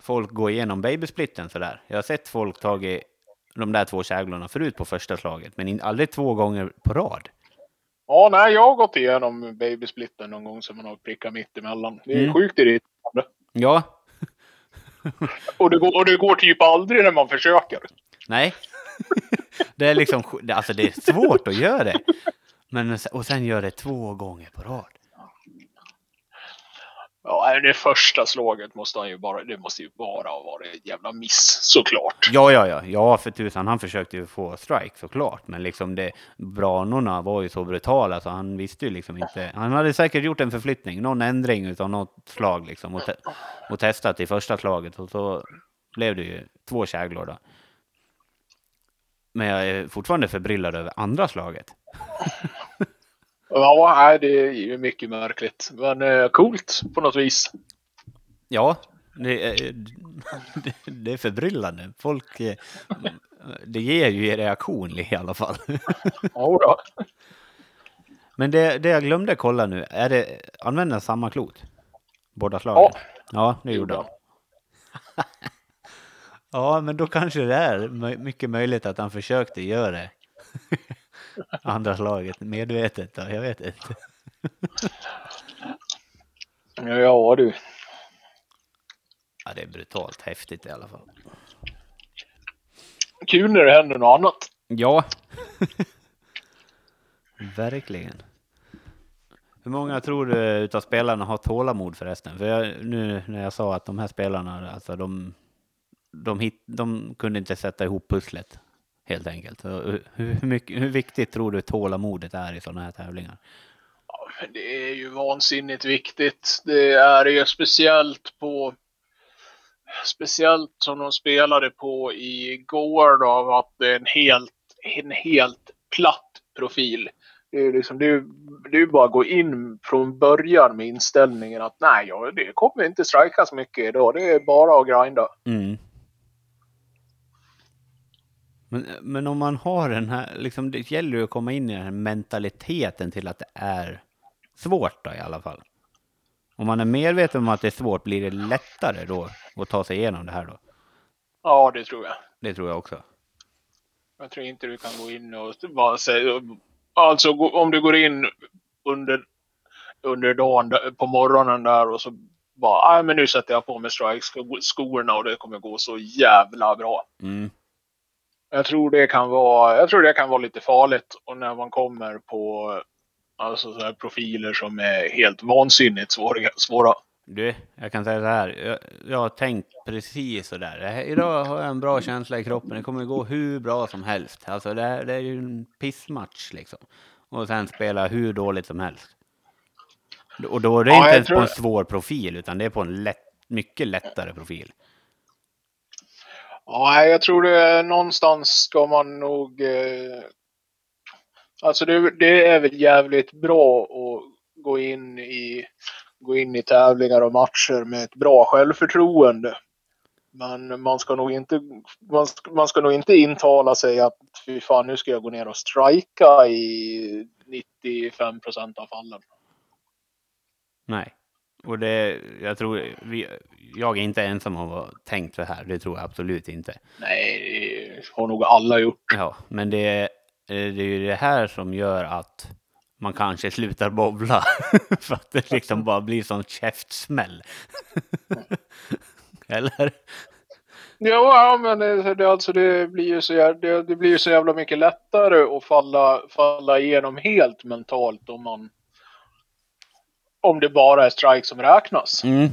folk gå igenom babysplitten sådär. Jag har sett folk tagit de där två käglorna förut på första slaget, men in, aldrig två gånger på rad. ja nej, jag har gått igenom babysplitten någon gång som man har prickat mitt emellan. Det är Mm. sjukt irriterande. Ja, Och det, går, och det går typ aldrig när man försöker. nej. det är liksom, alltså det är svårt att göra det. Men, och sen gör det två gånger på rad. Ja, det första slaget måste han ju bara, det måste ju bara ha varit ett jävla miss såklart. Ja, ja, ja, ja, för tusan, han försökte ju få strike såklart, men liksom det, branorna var ju så brutala så han visste ju liksom inte. Han hade säkert gjort en förflyttning, någon ändring utav något slag liksom och, te och testat i första slaget och så blev det ju två käglor då. Men jag är fortfarande förbryllad över andra slaget. Ja, det är ju mycket märkligt. Men eh, coolt på något vis. Ja, det, är- det, det är förbryllande. Folk, eh, det ger ju reaktion i alla fall. Ja, då. Men det, det jag glömde kolla nu, är det, använder samma klot? Båda slagen? Ja. Ja, det gjorde han. Ja, men då kanske det är mycket möjligt att han försökte göra det. Andra slaget medvetet då, jag vet inte. Ja, du. Ja, det är brutalt häftigt i alla fall. Kul när det händer något annat. Ja. Verkligen. Hur många tror du utav spelarna har tålamod förresten? För jag, nu när jag sa att de här spelarna, alltså de, de, hit, de kunde inte sätta ihop pusslet helt enkelt. Hur, mycket, hur viktigt tror du tålamodet är i sådana här tävlingar? Men Det är ju vansinnigt viktigt. Det är ju speciellt på Speciellt som de spelade på igår då, av att det är en helt, en helt platt profil. Det är liksom, det är, det är bara att gå in från början med inställningen att nej, ja, det kommer inte strikas mycket idag. Det är bara att grinda. Mm. Men, men om man har den här, liksom, det gäller ju att komma in i den här mentaliteten till att det är svårt då i alla fall. Om man är medveten om att det är svårt, blir det lättare då att ta sig igenom det här då? Ja, det tror jag. Det tror jag också. Jag tror inte du kan gå in och bara säga... Alltså om du går in under, under dagen på morgonen där och så bara, nej men nu sätter jag på mig strike-skorna och det kommer gå så jävla bra. Mm. Jag tror det kan vara, jag tror det kan vara lite farligt och när man kommer på alltså så här profiler som är helt vansinnigt svåra. svåra. Du, jag kan säga så här. Jag, jag har tänkt precis så där. Här- Idag har jag en bra känsla i kroppen. Det kommer gå hur bra som helst. Alltså det, är- det är ju en pissmatch liksom. Och sen spela hur dåligt som helst. Och då är det Ja, inte ens på en svår profil, utan det är på en lätt, mycket lättare profil. Ja, jag tror det är någonstans ska man nog eh, Alltså det, det är väl jävligt bra att gå in i gå in i tävlingar och matcher med ett bra självförtroende. Men man ska nog inte, man ska, man ska nog inte intala sig att fy fan nu ska jag gå ner och strika i 95 procent av fallen. Nej. Och det, jag tror, vi, jag är inte ensam om att tänkt så här. Det tror jag absolut inte. Nej, det har nog alla gjort. Ja, men det, det är ju det här som gör att man kanske slutar bowla. För att det liksom bara blir sån käftsmäll. Eller? Ja, men det, det, alltså det, blir ju så, det, det blir ju så jävla mycket lättare att falla, falla igenom helt mentalt om man om det bara är strike som räknas. Mm.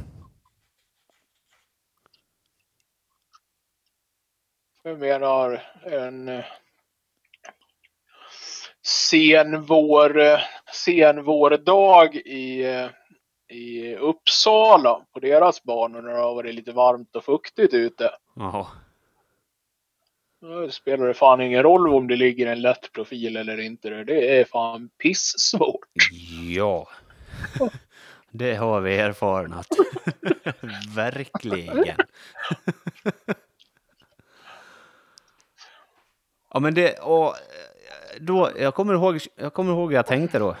Jag menar en sen vår, sen vårdag i, i Uppsala på deras banor när det har varit lite varmt och fuktigt ute. Jaha. Då spelar det fan ingen roll om det ligger en lätt profil eller inte. Det är fan pissvårt. Ja. Det har vi erfarenhet. Verkligen. ja men det, och då, jag kommer ihåg, jag kommer ihåg jag tänkte då.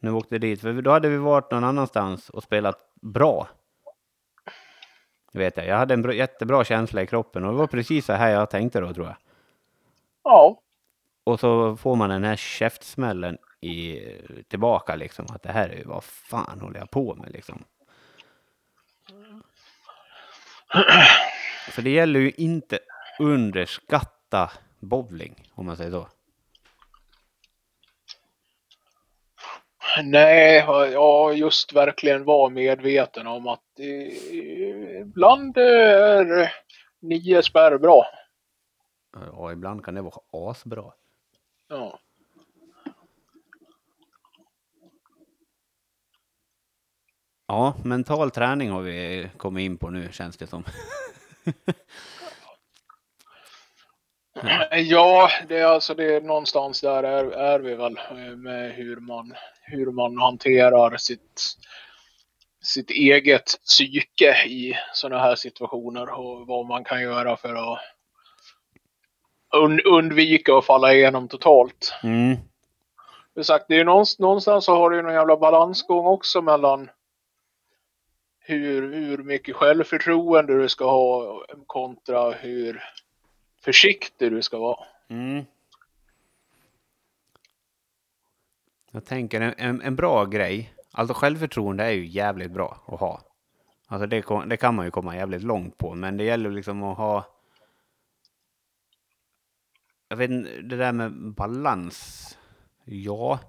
När vi åkte dit, för då hade vi varit någon annanstans och spelat bra. Vet jag, jag hade en bra, jättebra känsla i kroppen och det var precis så här jag tänkte då tror jag. Ja. Och så får man den här käftsmällen i, tillbaka liksom. Att det här är ju vad fan håller jag på med liksom. För det gäller ju inte underskatta bowling om man säger så. Nej, ja just verkligen vara medveten om att ibland är nio spärr bra. Ja, ibland kan det vara asbra. Ja. Ja, mental träning har vi kommit in på nu känns det som. Ja, det är alltså det är någonstans där är, är vi väl med hur man, hur man hanterar sitt, sitt eget psyke i sådana här situationer och vad man kan göra för att und, undvika att falla igenom totalt. Mm. Det, sagt, det är någonstans så har du någon jävla balansgång också mellan hur, hur mycket självförtroende du ska ha kontra hur försiktig du ska vara. Mm. Jag tänker en, en, en, bra grej, alltså självförtroende är ju jävligt bra att ha. Alltså det, det kan man ju komma jävligt långt på, men det gäller liksom att ha jag vet inte, det där med balans. Ja,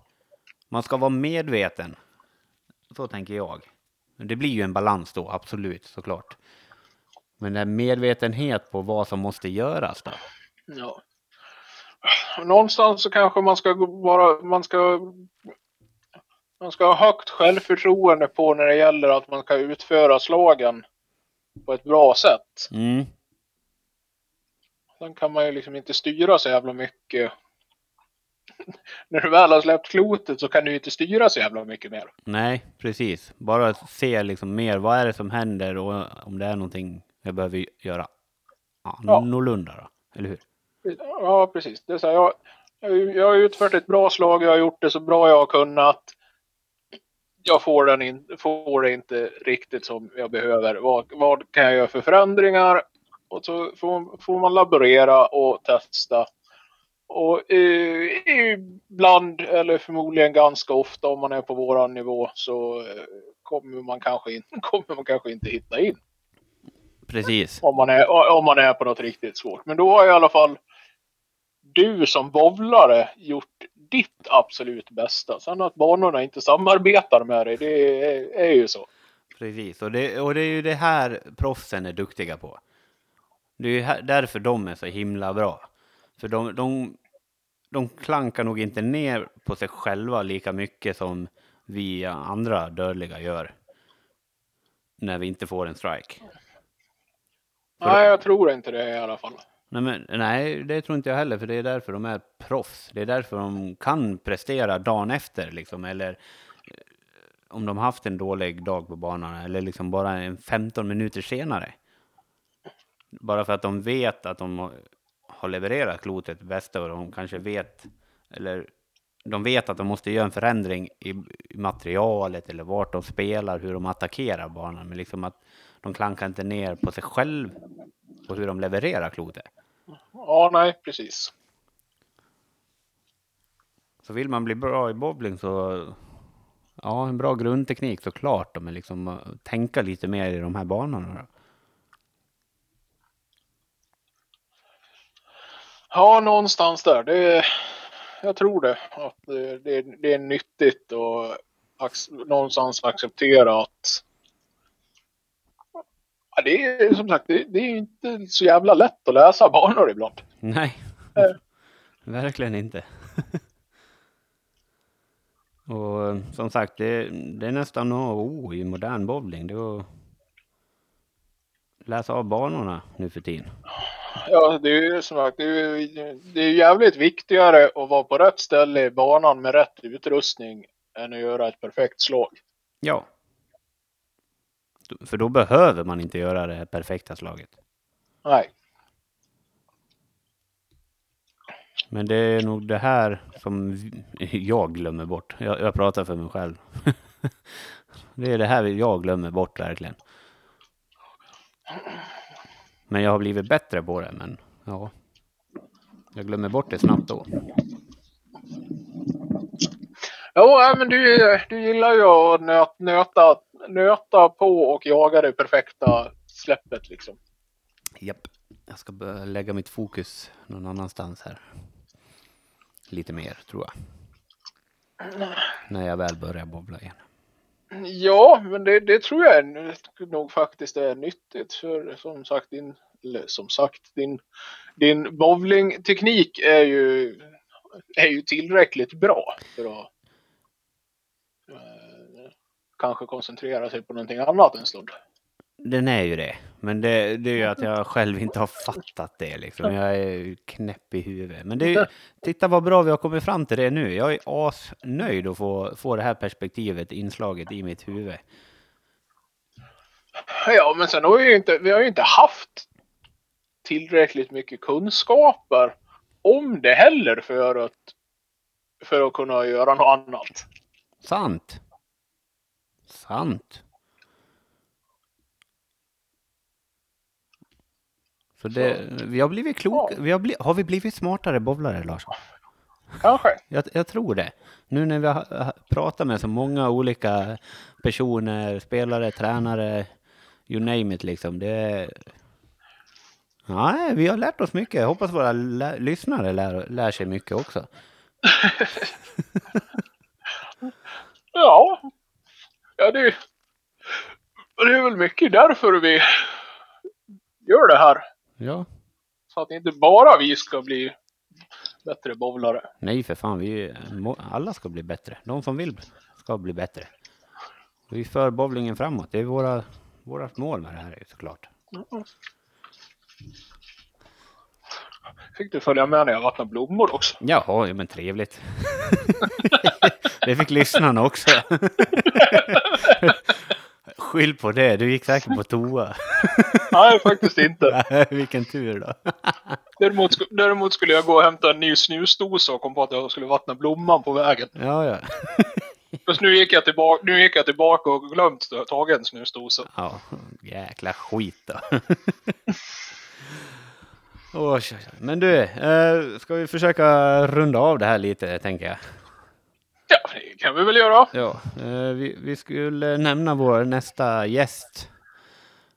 man ska vara medveten. Så tänker jag. Det blir ju en balans då, absolut, såklart. Men en medvetenhet på vad som måste göras då? Ja. Någonstans så kanske man ska vara, man ska man ska ha högt självförtroende på när det gäller att man ska utföra slagen på ett bra sätt. Mm. Sen kan man ju liksom inte styra så jävla mycket. när du väl har släppt klotet så kan du inte styra så jävla mycket mer. Nej, precis. Bara se liksom mer, vad är det som händer och om det är någonting jag behöver göra ja, ja. då, eller hur? Ja, precis. Det är så här, jag, jag har utfört ett bra slag, jag har gjort det så bra jag har kunnat. Jag får, den in, får det inte riktigt som jag behöver. Vad, vad kan jag göra för förändringar? Och så får, får man laborera och testa. Och eh, ibland, eller förmodligen ganska ofta om man är på våran nivå, så eh, kommer, man kanske in, kommer man kanske inte hitta in. Precis. Om man, är, om man är på något riktigt svårt. Men då har i alla fall du som bowlare gjort ditt absolut bästa. Sen att banorna inte samarbetar med dig, det är, är ju så. Precis, och det, och det är ju det här proffsen är duktiga på. Det är ju därför de är så himla bra. För de, de, de klankar nog inte ner på sig själva lika mycket som vi andra dödliga gör. När vi inte får en strike. Nej, jag tror inte det i alla fall. Nej, men, nej, det tror inte jag heller, för det är därför de är proffs. Det är därför de kan prestera dagen efter, liksom, eller eh, om de haft en dålig dag på banan, eller liksom bara en 15 minuter senare. Bara för att de vet att de har levererat klotet bästa och de kanske vet, eller de vet att de måste göra en förändring i, materialet eller vart de spelar, hur de attackerar banan. Men liksom att de klankar inte ner på sig själv och hur de levererar klotet. Ja, nej, precis. Så vill man bli bra i bowling så, ja, en bra grundteknik såklart, men liksom tänka lite mer i de här banorna. Då. Ja, någonstans där. Det, jag tror det. Att det, det, det är nyttigt och någonstans acceptera att ja, det är som sagt, det, det, är inte så jävla lätt att läsa banor ibland. Nej, Eh. verkligen inte. och eh, som sagt, det, det är nästan A och O i modern bowling. Det är att läsa av banorna nu för tiden. Ja, det är ju som sagt, det är, ju- det är jävligt viktigare att vara på rätt ställe i banan med rätt utrustning än att göra ett perfekt slag. Ja. För då behöver man inte göra det här perfekta slaget. Nej. Men det är nog det här som jag glömmer bort. Jag, jag pratar för mig själv. det är det här jag glömmer bort verkligen. Men jag har blivit bättre på det, men ja. Jag glömmer bort det snabbt då. Nej, men du, du gillar ju att nöt, nöta, nöta på och jaga det perfekta släppet liksom. Japp. Jag ska lägga mitt fokus någon annanstans här. Lite mer, tror jag. När jag väl börjar bobbla igen. Ja, men det, det tror jag är, nog faktiskt är nyttigt för som sagt din, eller som sagt din, din bowlingteknik är ju, är ju tillräckligt bra för att eh, kanske koncentrera sig på någonting annat en stund. Den är ju det. Men det, det är ju att jag själv inte har fattat det liksom. Jag är knäpp i huvudet. Men det är ju, titta vad bra vi har kommit fram till det nu. Jag är asnöjd att få, få det här perspektivet inslaget i mitt huvud. Ja, men sen har vi ju inte, vi har ju inte haft tillräckligt mycket kunskaper om det heller för att, för att kunna göra något annat. Sant. Sant. Så det, vi har blivit kloka. Vi har, bli, har vi blivit smartare bowlare, Larsson? Kanske. Jag, jag tror det. Nu när vi har pratat med så många olika personer, spelare, tränare, you name it liksom. Det... Ja, vi har lärt oss mycket. Jag hoppas våra lä- lyssnare lär, lär sig mycket också. Ja. Ja, det, det är väl mycket därför vi gör det här. Ja. Så att inte bara vi ska bli bättre bowlare. Nej, för fan. Vi, alla ska bli bättre. De som vill ska bli bättre. Vi för bowlingen framåt. Det är våra, vårat mål med det här är såklart. Fick du följa med när jag vattnade blommor också? Jaha, ja, men trevligt. det fick lyssnarna också. Skyll på det, du gick säkert på toa. Nej, faktiskt inte. Vilken tur då. Däremot, däremot skulle jag gå och hämta en ny snusdosa och kom på att jag skulle vattna blomman på vägen. Ja, ja. Fast nu gick jag tillbaka, nu gick jag tillbaka och glömt att ta en snusdosa. Ja, jäkla skit då. Men du, eh, ska vi försöka runda av det här lite, tänker jag. Ja, det kan vi väl göra. Ja, eh, vi, vi skulle nämna vår nästa gäst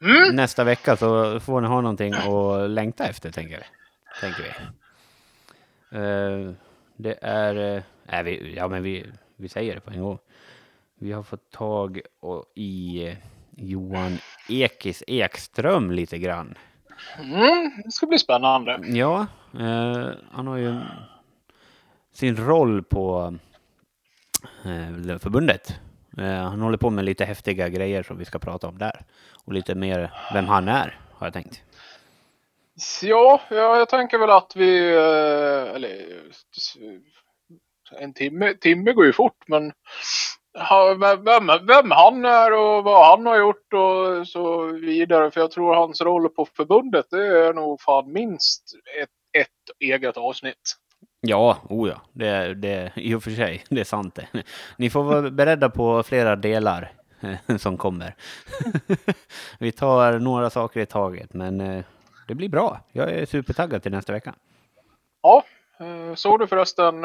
Mm. nästa vecka så får ni ha någonting att längta efter, tänker, tänker vi. Eh, det är, äh, vi, ja men vi, vi säger det på en gång. Vi har fått tag i eh, Johan Ekis Ekström lite grann. Mm, det ska bli spännande. Ja, eh, han har ju sin roll på eh, Eh, förbundet. Eh, han håller på med lite häftiga grejer som vi ska prata om där. Och lite mer vem han är, har jag tänkt. Ja, ja, jag tänker väl att vi... Eh, eller... En timme, timme går ju fort, men... Vem, vem, vem han är och vad han har gjort och så vidare. För jag tror hans roll på förbundet, det är nog fan minst ett, ett eget avsnitt. Ja, oh ja. Det, det, i och för sig, det är sant det. Ni får vara beredda på flera delar eh, som kommer. Vi tar några saker i taget, men eh, det blir bra. Jag är supertaggad till nästa vecka. Ja, eh, såg du förresten,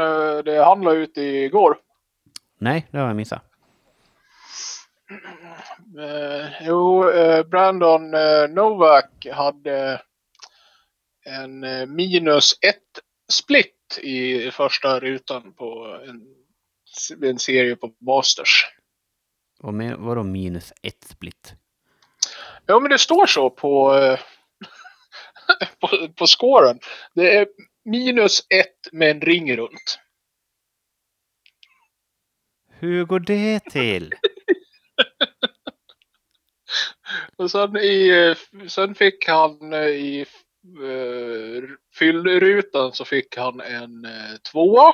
det handlade ut igår. Nej, det har jag missat. Jo, Brandon Novak hade en minus ett split i första rutan på en, en serie på Masters. Och med, vadå minus ett split? Ja, men det står så på, eh, på, på scoren. Det är minus ett med en ring runt. Hur går det till? Och sen, i, eh, sen fick han eh, i uh, fyllrutan så fick han en uh, tvåa.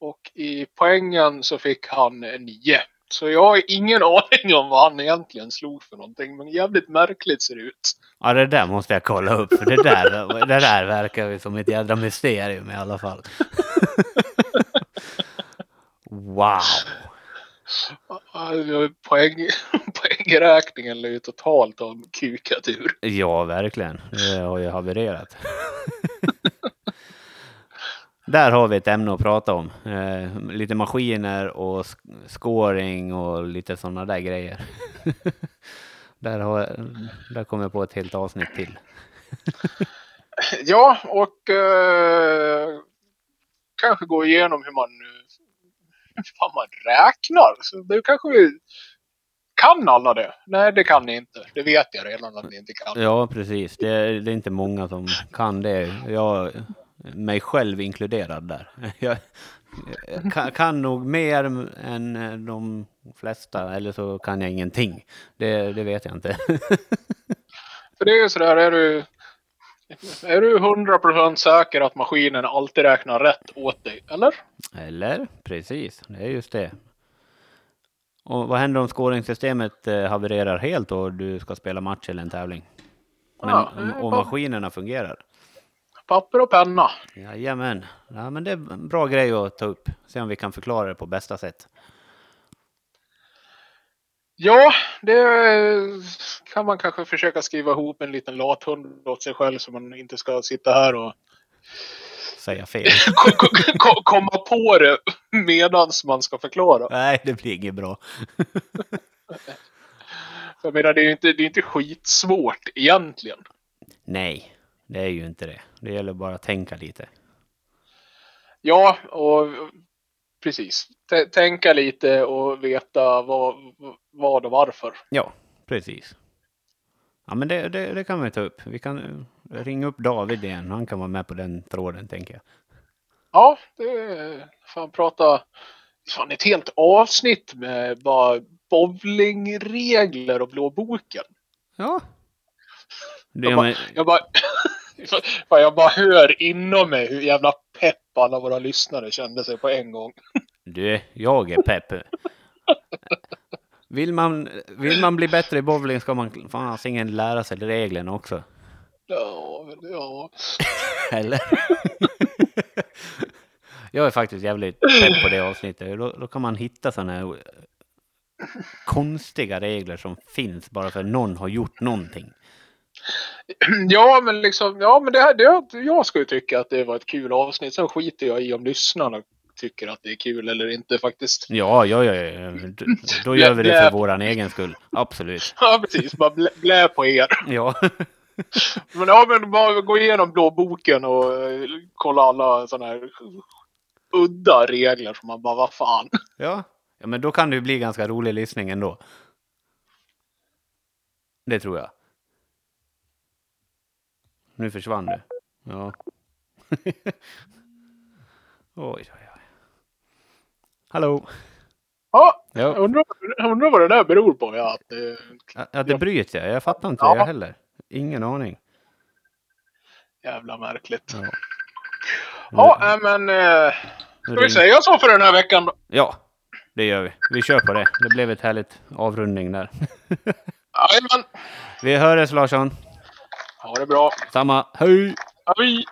Och i poängen så fick han en nio. Så jag har ingen aning om vad han egentligen slog för någonting. Men jävligt märkligt ser det ut. Ja, det där måste jag kolla upp. För det där, det där verkar ju som ett jädra mysterium i alla fall. Wow! Poäng, poängräkningen lär ju totalt ha kukat ur. Ja, verkligen. Det har ju havererat. Där har vi ett ämne att prata om. Eh, lite maskiner och scoring och lite sådana där grejer. där, har, där kommer jag på ett helt avsnitt till. Ja, och eh, kanske gå igenom hur man, fan man räknar. Så det kanske vi... Kan alla det? Nej, det kan ni inte. Det vet jag redan att ni inte kan. Ja, precis. Det är, det är inte många som kan det. Jag, mig själv inkluderad där. Jag, jag kan, kan nog mer än de flesta, eller så kan jag ingenting. Det, det vet jag inte. För det är ju sådär, är du... Är du 100% säker att maskinen alltid räknar rätt åt dig? Eller? Eller? Precis, det är just det. Och vad händer om scoringssystemet eh, havererar helt och du ska spela match eller en tävling? Men, Ja, och maskinerna fungerar? Papper och penna. Jajamän. Ja, men det är en bra grej att ta upp. Se om vi kan förklara det på bästa sätt. Ja, det kan man kanske försöka skriva ihop en liten lathund åt sig själv så man inte ska sitta här och Säga fel. ko- ko- ko- komma på det medans man ska förklara. Nej, det blir inget bra. Jag menar, det är ju inte, det är inte skitsvårt egentligen. Nej, det är ju inte det. Det gäller bara att tänka lite. Ja, och precis. T- tänka lite och veta vad, vad och varför. Ja, precis. Ja, men det, det, det kan vi ta upp. Vi kan eh, ringa upp David igen. Han kan vara med på den tråden, tänker jag. Ja, det fan prata fan ett helt avsnitt med bara bowlingregler och blå boken. Ja. Det, Jag ja, bara, jag bara, jag bara hör inom mig hur jävla alla våra lyssnare kände sig på en gång. du, jag är pepp. Vill man, vill man bli bättre i bowling ska man fan ingen lära sig reglerna också. Ja, men ja. Eller? jag är faktiskt jävligt pepp på det avsnittet. Då, då kan man hitta sådana här konstiga regler som finns bara för att någon har gjort någonting. Ja, men liksom, ja, men det här, det, jag skulle tycka att det var ett kul avsnitt. Sen skiter jag i om lyssnarna tycker att det är kul eller inte faktiskt. Ja, ja, ja, Då gör vi det för våran egen skull. Absolut. Ja, precis. Bara blä, blä på er. Ja, Men ja, men bara gå igenom blå boken och eh, kolla alla sådana här udda regler som man bara, vad fan. ja. ja men då kan det ju bli ganska rolig lyssning ändå. Det tror jag. Nu försvann du. Ja. oj, oj, oj. Hallå? Ja, Ja, jag undrar, jag undrar vad det där beror på. Ja, att, eh, ja det bryts ja. Jag fattar inte Ja. jag heller. Ingen aning. Jävla märkligt. Ja. Ja, men... Eh, ska vi säga så för den här veckan då? Ja, det gör vi. Vi kör på det. Det blev ett härligt avrundning där. Jajamän. Vi hörs Larsson. Ha det bra. Samma. Hej! Hej!